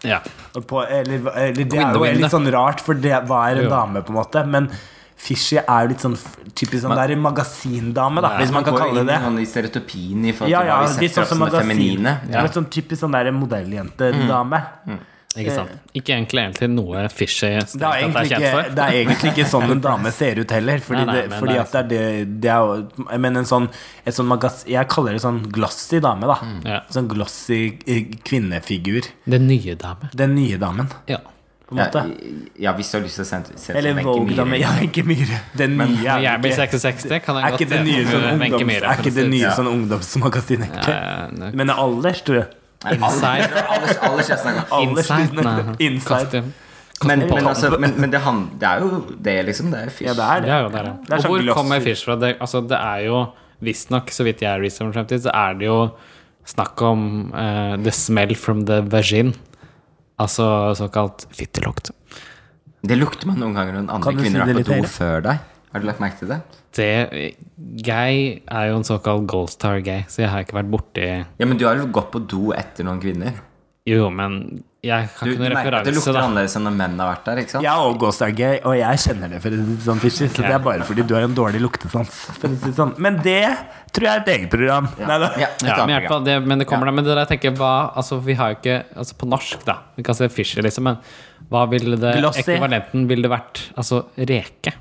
ja. På, eller, eller det er jo litt sånn rart, for det, hva er en Jo. dame, på en måte? Men Fishy er jo litt sånn typisk sånn Det er magasindame, da, hvis man kan kalle inn det i sånn i stereotypien i forhold Ja, til ja, hva vi setter opp som det magasin. feminine. Ja. Litt sånn typisk sånn der modelljenте-dame. Ikke sant? Ikke egentlig, egentlig noe fishy Det er, egentlig er kjent ikke, for. det er egentlig ikke sånn en dame [laughs] ser ut heller. Fordi, Nei, nei, det, fordi det er at det er det, det er Jeg mener en sånn, et sånn magas, Jeg kaller det sånn glossy dame, da. Ja. Sånn glossy eh, kvinnefigur. Den nye dame. Den nye damen, Ja. På en måte. Ja, hvis du har lyst til å sende se Eller Vogue, da, med Ja, Wenche Myhre. Den nye Men, er jeg blir ikke, 66, kan jeg er godt ikke det nye sånn ungdoms, er ikke det nye sånn. sånn ungdomsmagasin, egentlig. Ja, ja, Men alders, tror jeg. Inside. [laughs] Alders, alders jeg Inside. Inside. Men, men, altså, men, men det, han, det er jo det, liksom. Det er fish. Ja, det er Det det. er jo det, ja. Det er Og sånn hvor glossy. kommer fish fra? Det, altså, det er jo visstnok, så vidt jeg er researcher frem til, så er det jo snakk om uh, the smell from the vagin. Altså såkalt fittelukt. Det lukter man noen ganger når andre kvinner har er på do før deg. Har du lagt merke til det? Det Jeg er jo en såkalt gold star gay, så jeg har ikke vært borti Ja, men du har jo gått på do etter noen kvinner. Jo, men jeg har Du, ikke noen merker at det lukter annerledes enn når menn har vært der, ikke sant? Ja, og Ghost er gay, og jeg kjenner det, for å si det sånn, Fishy. Så det er bare fordi du har en dårlig luktesans. For det sånn. Men det tror jeg er et eget program. Ja, et Ja, ja, men, i hvert fall, program. det, men det kommer da Men det der tenker jeg hva Altså vi har jo ikke Altså på norsk, da. Vi kan se fishy, liksom. Men hva ville det Glossy. Ekvivalenten ville det vært Altså reke.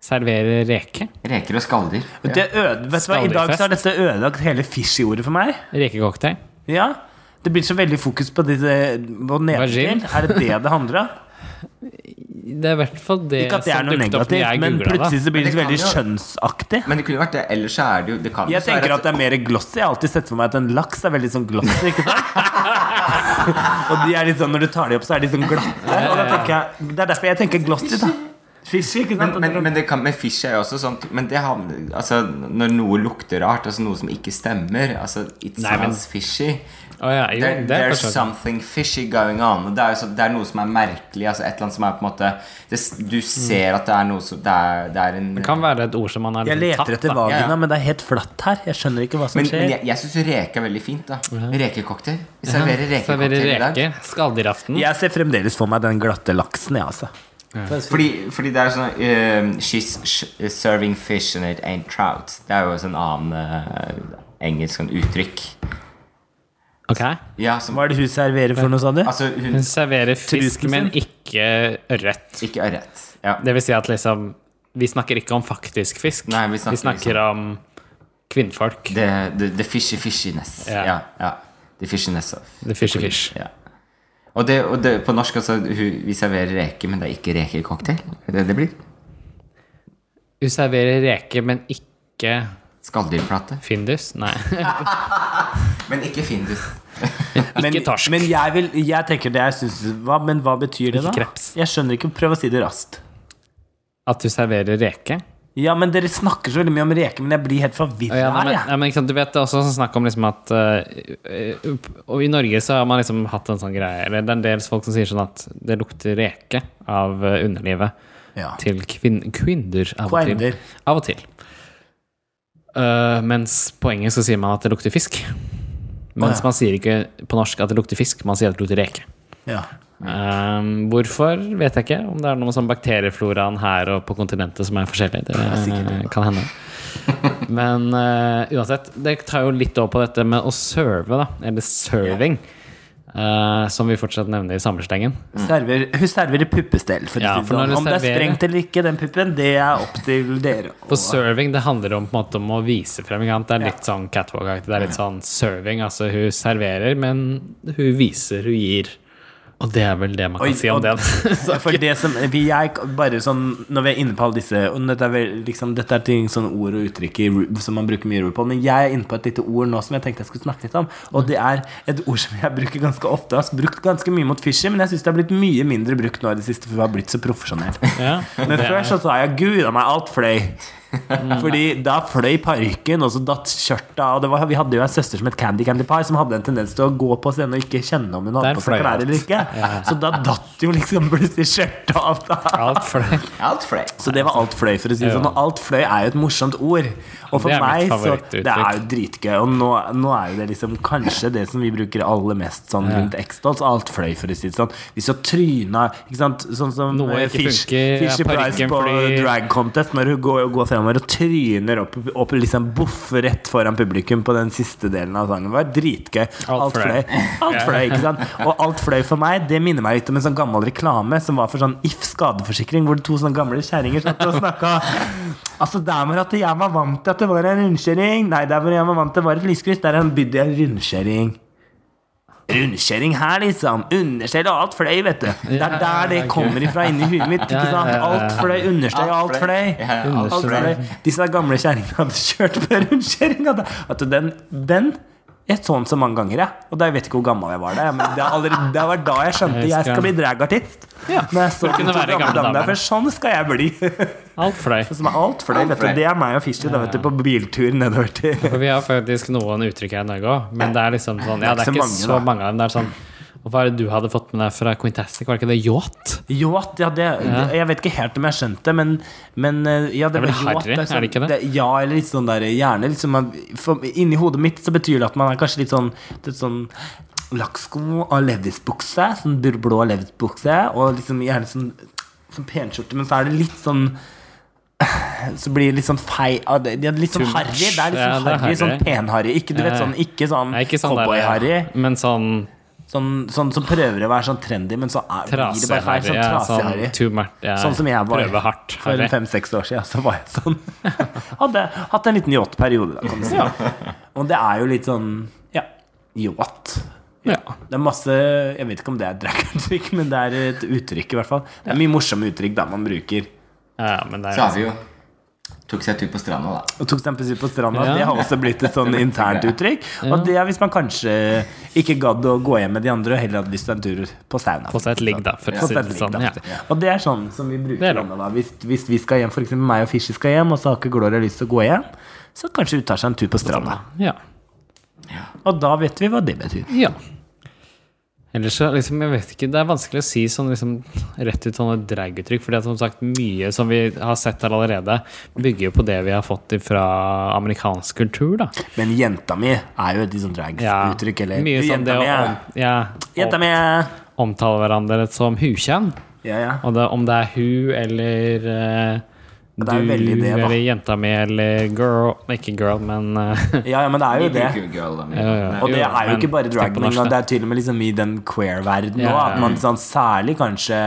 Servere reke. Reker og skalldyr. Hva, I dag så har dette ødelagt hele Fishy-ordet for meg. Rekecocktail. Ja Det blir så veldig fokus på det, på. Er det det det handler om? Det er i hvert fall det Ikke at det er som noe dukket opp når negativt, jeg men plutselig så blir det det veldig jo- skjønnsaktig. Men det kunne vært det. Ellers så er det jo det kan Jeg tenker at det er mer glossy. Jeg har alltid sett for meg at en laks er veldig sånn glossy. Ikke sant? [laughs] og de er litt sånn, når du tar de opp, så er de sånn glatte. Og da tenker jeg, det er derfor jeg tenker glossy, da. Fishy, ikke sant? men, men, men, det kan, men fish er jo også sånt Men det havner, altså, når noe lukter rart, altså noe som ikke stemmer altså, It Nei, men- sounds fishy. Oh, ja, jo, There, er there's kanskje something fishy going on. Det, er jo så, det er noe som er merkelig. Altså et eller annet som er på en måte det, Du ser at det er noe som Det er, det er en Det kan være et ord som man har Jeg leter tatt, etter vagina, Ja, ja. men det er helt flatt her. Jeg skjønner ikke hva som Men, skjer. men jeg, jeg syns reke er veldig fint. da Rekecocktail. Vi serverer Servere rekecocktail i dag. reker. Skalldyravten. Jeg ser fremdeles for meg den glatte laksen, jeg, altså. Fordi, fordi det er sånn eh, She's sh serving fish and it ain't trout. Det er jo sånn annen uh, engelsk sånn uttrykk. Ok. Ja, som, Hva er det hun serverer for noe, sa du? altså hun Hun serverer fisk, men ikke ørret. Ikke ørret. Ja. Det vil si at liksom Vi snakker ikke om faktisk fisk. Nei, vi snakker om kvinnfolk. The, the, the fishy fishiness. Ja. Ja. ja, The fishiness of The fishy fish. ja. Og, det, og det, på norsk altså Vi serverer reker, men det er ikke rekecocktail. Er det det blir? Vi serverer reker, men ikke Skalldyrplate. Findus? Nei. [laughs] Men ikke Findus. [laughs] Men, Ikke torsk. men jeg, vil, jeg tenker det jeg syns hva, Men hva betyr det, da? Kreps. Jeg skjønner ikke. Prøv å si det raskt. At du serverer reke. Ja, men dere snakker så veldig mye om reker, men jeg blir helt forvirra Ja, her, ja. jeg. ja, men ikke sant, du vet det er også sånn snakk om liksom at eh, Og i Norge så har man liksom hatt en sånn greie Eller det er en del folk som sier sånn at det lukter reke av eh, underlivet Ja. til kvin kvinner av og til. Av og til. Uh, mens på engelsk så sier man at det lukter fisk. Mens oh, ja. man sier ikke på norsk at det lukter fisk, man sier at det lukter reke. Ja. Eh, hvorfor vet jeg ikke. Om det er noe sånn bakteriefloraen her og på kontinentet som er forskjellig. Det [laughs] eh, kan hende. Men uh, uansett, det tar jo litt over på dette med å serve, da. Eller serving. Uh, som vi fortsatt nevner i samleslengen. Server, hun serverer puppestell, for Ja, for om serverer, det er sprengt eller ikke, den puppen, det er opp til dere. For serving det handler om, måte, om å vise frem. Det er litt sånn catwalk-aktig. Det er litt sånn serving. Altså hun serverer, men hun viser, hun gir. Og det er vel det man kan Oi, si om og- den. [laughs] For det som vi, er bare sånn, Når vi er inne på alle disse og dette, er vel, liksom, dette er ting, sånn ord og uttrykk som man bruker mye ord på, men jeg er inne på et lite ord nå som jeg tenkte jeg skulle snakke litt om. Og det er et ord som jeg bruker ganske ofte. Jeg har brukt ganske mye mot Fishy, men jeg syns det har blitt mye mindre brukt nå i det siste, for vi har blitt så profesjonelle. Ja, Men før så sa jeg 'gud a meg, alt fløy'. Fordi da fløy parykken, og så datt skjørta. Og det var, vi hadde jo en søster som het Candy Candy Pie, som hadde en tendens til å gå på scenen og ikke kjenne om hun hadde på seg klær alt. eller ikke. Så da datt jo liksom plutselig skjørtet og alt. da. Alt fløy. Så det var alt fløy, for å si det sånn. Og alt fløy er jo et morsomt ord. Og for meg så. Det er jo dritgøy. Og nå, nå er jo det liksom kanskje det som vi bruker aller mest sånn rundt X-Dolls. Alt fløy, for å si det sånn. Hvis du tryna Ikke sant, sånn som Noe eh, ikke Fish, funker, Fisher ja, Price på fordi... drag contest, når hun går, går fremover og tryner opp, opp liksom boff rett foran publikum på den siste delen av sangen. Det var dritgøy. Alt fløy. Alt fløy, ikke sant? Og alt fløy for meg, det minner meg litt om en sånn gammel reklame som var for sånn If skadeforsikring, hvor to sånne gamle kjerringer satt og snakka. Altså, der var at jeg var vant til at det var en rundkjøring Nei, der hvor jeg var vant til det var et lyskryss, der i en rundkjøring. Rundkjøring her, liksom. Understell og alt fløy, vet du. Det er der det kommer ifra inni huet mitt. Ikke sant? Alt fløy, understell og alt fløy. Disse gamle kjerringene hadde kjørt på rundkjøringa. den, den jeg så den så mange ganger, jeg. Og da jeg vet ikke hvor gammel jeg var da. Men det, er allerede, det var da jeg skjønte Jeg skal- bli dragartist. Ja, Når jeg så for gamle sånn skal jeg bli. Alt fløy. Er alt fløy, Alt vet du. fløy. Det er meg og Fishy ja, ja. på biltur nedover til vi har faktisk noen uttrykk her i Norge òg, men det er liksom sånn Ja, det er ikke så mange av dem. Det er sånn og Hva er det du hadde fått med deg fra Quintastic? Var det ikke det yacht? Yacht, ja, det, det Jeg vet ikke helt om jeg skjønte det, men, men eh, ja, Det er vel harry, sånn- er det ikke det? Ja, eller litt sånn der Gjerne liksom for, Inni hodet mitt så betyr det at man er kanskje litt sånn Litt sånn lakksko og levisbukse. Sånn blå levisbukse, og liksom gjerne sånn, sånn penskjorte, men så er det litt sånn så blir det litt sånn fei Det det er litt sånn harry. Det er litt sånn ja, harry, sånn pen-harry. Ikke, du vet, sånn, ikke sånn ja, ikke sånn cowboy-harry. Men sånn Sånn, sånn som prøver å være sånn trendy, men så er, blir det bare feil. Sånn Ja, traseharry. sånn. Ja, Sånn som jeg var hardt. for fem-seks år siden. Så var jeg sånn. [laughs] Hadde hatt en liten yacht-periode, da, kan du si. Og det er jo litt sånn Ja, yacht. Ja. Det er masse Jeg vet ikke om det er drag-uttrykk, men det er et uttrykk, i hvert fall. Det er mye morsomme uttrykk da man bruker. ja, men det Så er vi jo Tok seg en tur på stranda, da. Og tok seg en tur på stranda. Ja. Det har også blitt et sånn [laughs] internt uttrykk. Og det er hvis man kanskje ikke gadd å gå hjem med de andre og heller hadde lyst til en tur på sauna. Få seg et ligg, da, seg det et sånn. Ja. Og det er sånn som vi bruker er nå, da. Hvis, hvis vi skal hjem, f.eks. meg og Fishy skal hjem, og så har ikke Gloria lyst til å gå hjem, så kanskje hun tar seg en tur på stranda. Ja. Og da vet vi hva det betyr. ja. Ellers så liksom, jeg vet ikke, Det er vanskelig å si sånn liksom, rett ut sånne draguttrykk. det er som sagt, mye som vi har sett her allerede, bygger jo på det vi har fått fra amerikansk kultur. da Men jenta mi er jo et sånn Ja, eller Mye Jenta mi om, ja, Jenta mi omtale hverandre som hukjønn. Ja, ja. Og det, om det er hun eller eh, Det er jo du veldig det, da. eller jenta mi eller girl Ikke girl, men eh, ja, ja, men det er jo det. girl, da. Ja, ja. Og det er jo ikke bare dragning, drag, men det er til og med liksom i den queer-verdenen ja. At man sånn, særlig kanskje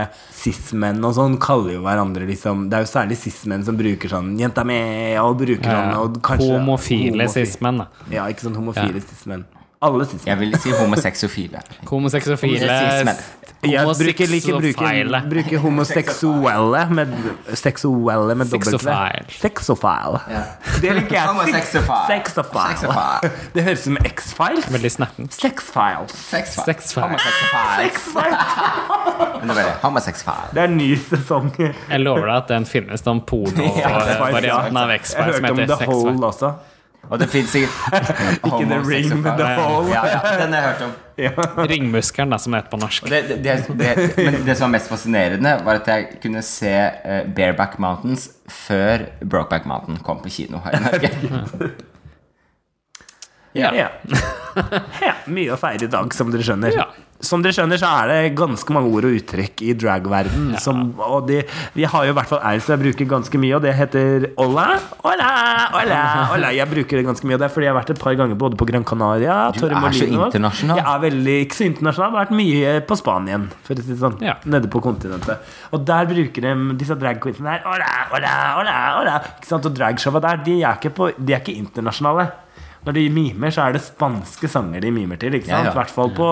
cis-menn og sånn kaller jo hverandre liksom Det er jo særlig cis-menn som bruker sånn 'jenta mi' og bruker sånn og kanskje Homofile homofi- cis-menn, da. Ja, ikke sånn homofile cis-menn. Alle cis-menn. Jeg vil si. Homosexofile Cis-menn. Jeg bruker, liker bruker, bruker homoseksuelle med Seksuelle med dobbelt V. Sexophile. Sexophile. Det liker jeg. Sexofile. Det høres ut som X-Files. Veldig snappen. Sexfiles. Sexfile. Sexfile. Homosexfile. Sexfiles. Det er en ny sesong. Jeg lover deg at den finnes, den porno-varianten [laughs] av X-Files som heter Sexfile. Og det fins sikkert Ikke [laughs] The Ring, men The Hole. Ja, ja, den har jeg hørt om. Ringmuskelen, da, som det heter på norsk. Og det, det, det, det, men det som var mest fascinerende, var at jeg kunne se eh, Bareback Mountains før Brokeback Mountain kom på kino her i Norge. Ja. Ja. [laughs] ja. Mye å feire i dag, som dere skjønner. Ja. Som dere skjønner, så er det ganske mange ord og uttrykk i dragverden. som- Og de, vi har jo i hvert fall ei som jeg bruker ganske mye, og det heter Ola. Ola, Ola, Ola. Jeg bruker det ganske mye, og det er fordi jeg har vært et par ganger både på Gran Canaria Du er så internasjonal. Jeg er veldig ikke så internasjonal. Jeg har vært mye på Spanien, for å si det sånn. Ja. Nede på kontinentet. Og der bruker de disse dragqueensene der. Ola, Ola, Ola, Ola. Ikke sant? Og dragshowa der, de er, ikke på, de er ikke internasjonale. Når de mimer, så er det spanske sanger de mimer til. Ikke sant? Ja, ja. I hvert fall, på,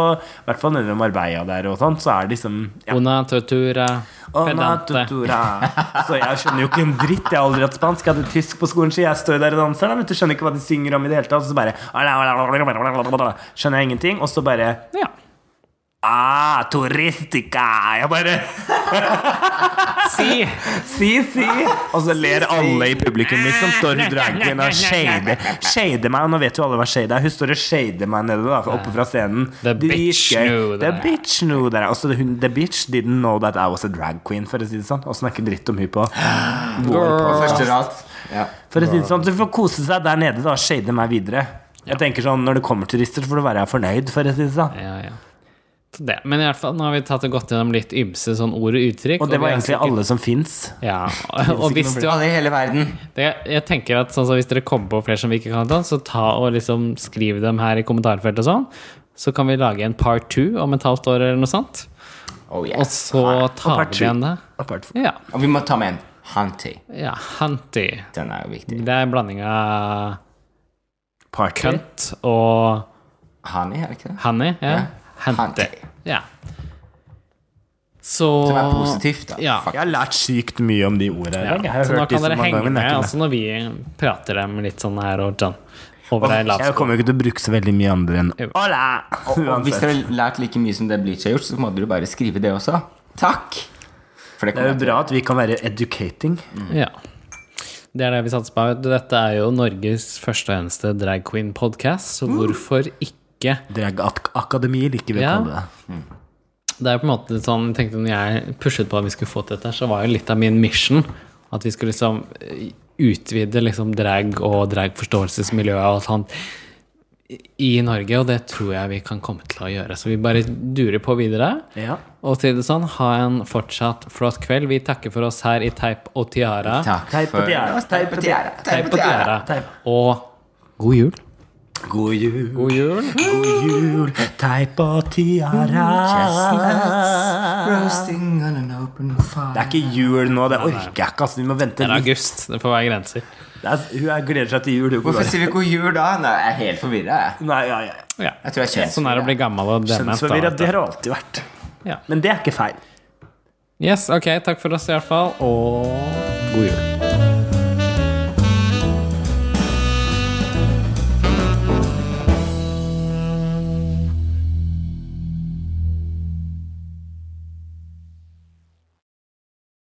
hvert fall nede ved Marbella der og sånt, så er det liksom ja. Una tortura pedante. tutura. [laughs] Så jeg skjønner jo ikke en dritt. Jeg har aldri hatt spansk. Jeg hadde tysk på skolen, så jeg står der og danser. Da, vet du, skjønner ikke hva de synger om i det hele tatt. Og så bare Skjønner jeg ingenting. Og så bare Ja. Ah, turistica! Jeg bare [laughs] Si! Si, si! Og så ler alle i publikum, liksom. Står hun dragen og shader Shader meg. Og nå vet jo alle hva shade er. Hun står og shader meg nede da, oppe fra scenen. The bitch knew knew The bitch knew that. Altså, hun, the bitch didn't know that I was a drag queen, for å si det sånn. Og snakke dritt om hun på [gasps] På første rad. Ja. For å si det sånn, Du får kose seg der nede da, og shade meg videre. Jeg tenker sånn, Når det kommer turister, så får du være fornøyd. for å si det sånn Ja, ja. Det. Men i hvert fall, nå har vi tatt og gått gjennom litt ymse sånn ord og uttrykk. Og det var og egentlig sikkert- alle som fins. Ja, [laughs] og, og hvis du har, i hele verden. det, Jeg tenker at sånn, så Hvis dere kommer på flere som vi ikke kan ta, så ta og liksom skriv dem her i kommentarfeltet og sånn. Så kan vi lage en part two om et halvt år eller noe sånt. Oh, yes. Og så tar vi igjen det. Apart from- Ja. Og vi må ta med en Hunty. ja Hunty. Den er jo viktig. Det er en blanding av Party. cunt og Honey, er det ikke det? honey. Ja. Ja. Hunty. Ja. Så Som er positivt, da. Ja. Jeg har lært sykt mye om de ordene. Ja. Jeg har så nå hørt kan dere henge med altså når vi prater dem litt sånn her og sånn over oh, Jeg kommer jo ikke til å bruke så veldig mye andre enn Hola! [laughs] Og hvis dere har lært like mye som det Bleach har gjort, så må dere bare skrive det også. Takk! For det Det er jo bra at vi kan være educating. Ja. Det er det vi satser på. Dette er jo Norges første og eneste drag queen-podkast, så hvorfor ikke? Drag-akademi liker vi å Ja. kalle det. Det er på en måte sånn, jeg tenkte Når jeg pushet på at vi skulle få til dette, så var jo litt av min mission at vi skulle liksom eh, utvide liksom drag og dragforståelsesmiljøet og alt sånt i Norge, og det tror jeg vi kan komme til å gjøre. Så vi bare durer på videre. Ja. Og til det sånn, ha en fortsatt flott kveld. Vi takker for oss her i Teip og Tiara. Takk for tiara. Teip og tiara. Teip og Tiara. Og god jul. God jul, God jul. god jul, teip og tiara. Roasting on an open fire. Det er ikke jul nå, det orker jeg ikke. Altså, vi må vente Det er august. Det får være grenser. Det er, hun er gleder seg til jul. hun. Hvorfor sier vi god jul da? Nei, jeg er helt forvirra. Jeg. Nei, ja, ja. Ja. jeg tror jeg kjenner Sånn er det å bli gammel og dement. det har det alltid vært. Ja. Men det er ikke feil. Yes, ok. Takk for oss i hvert fall, og god jul.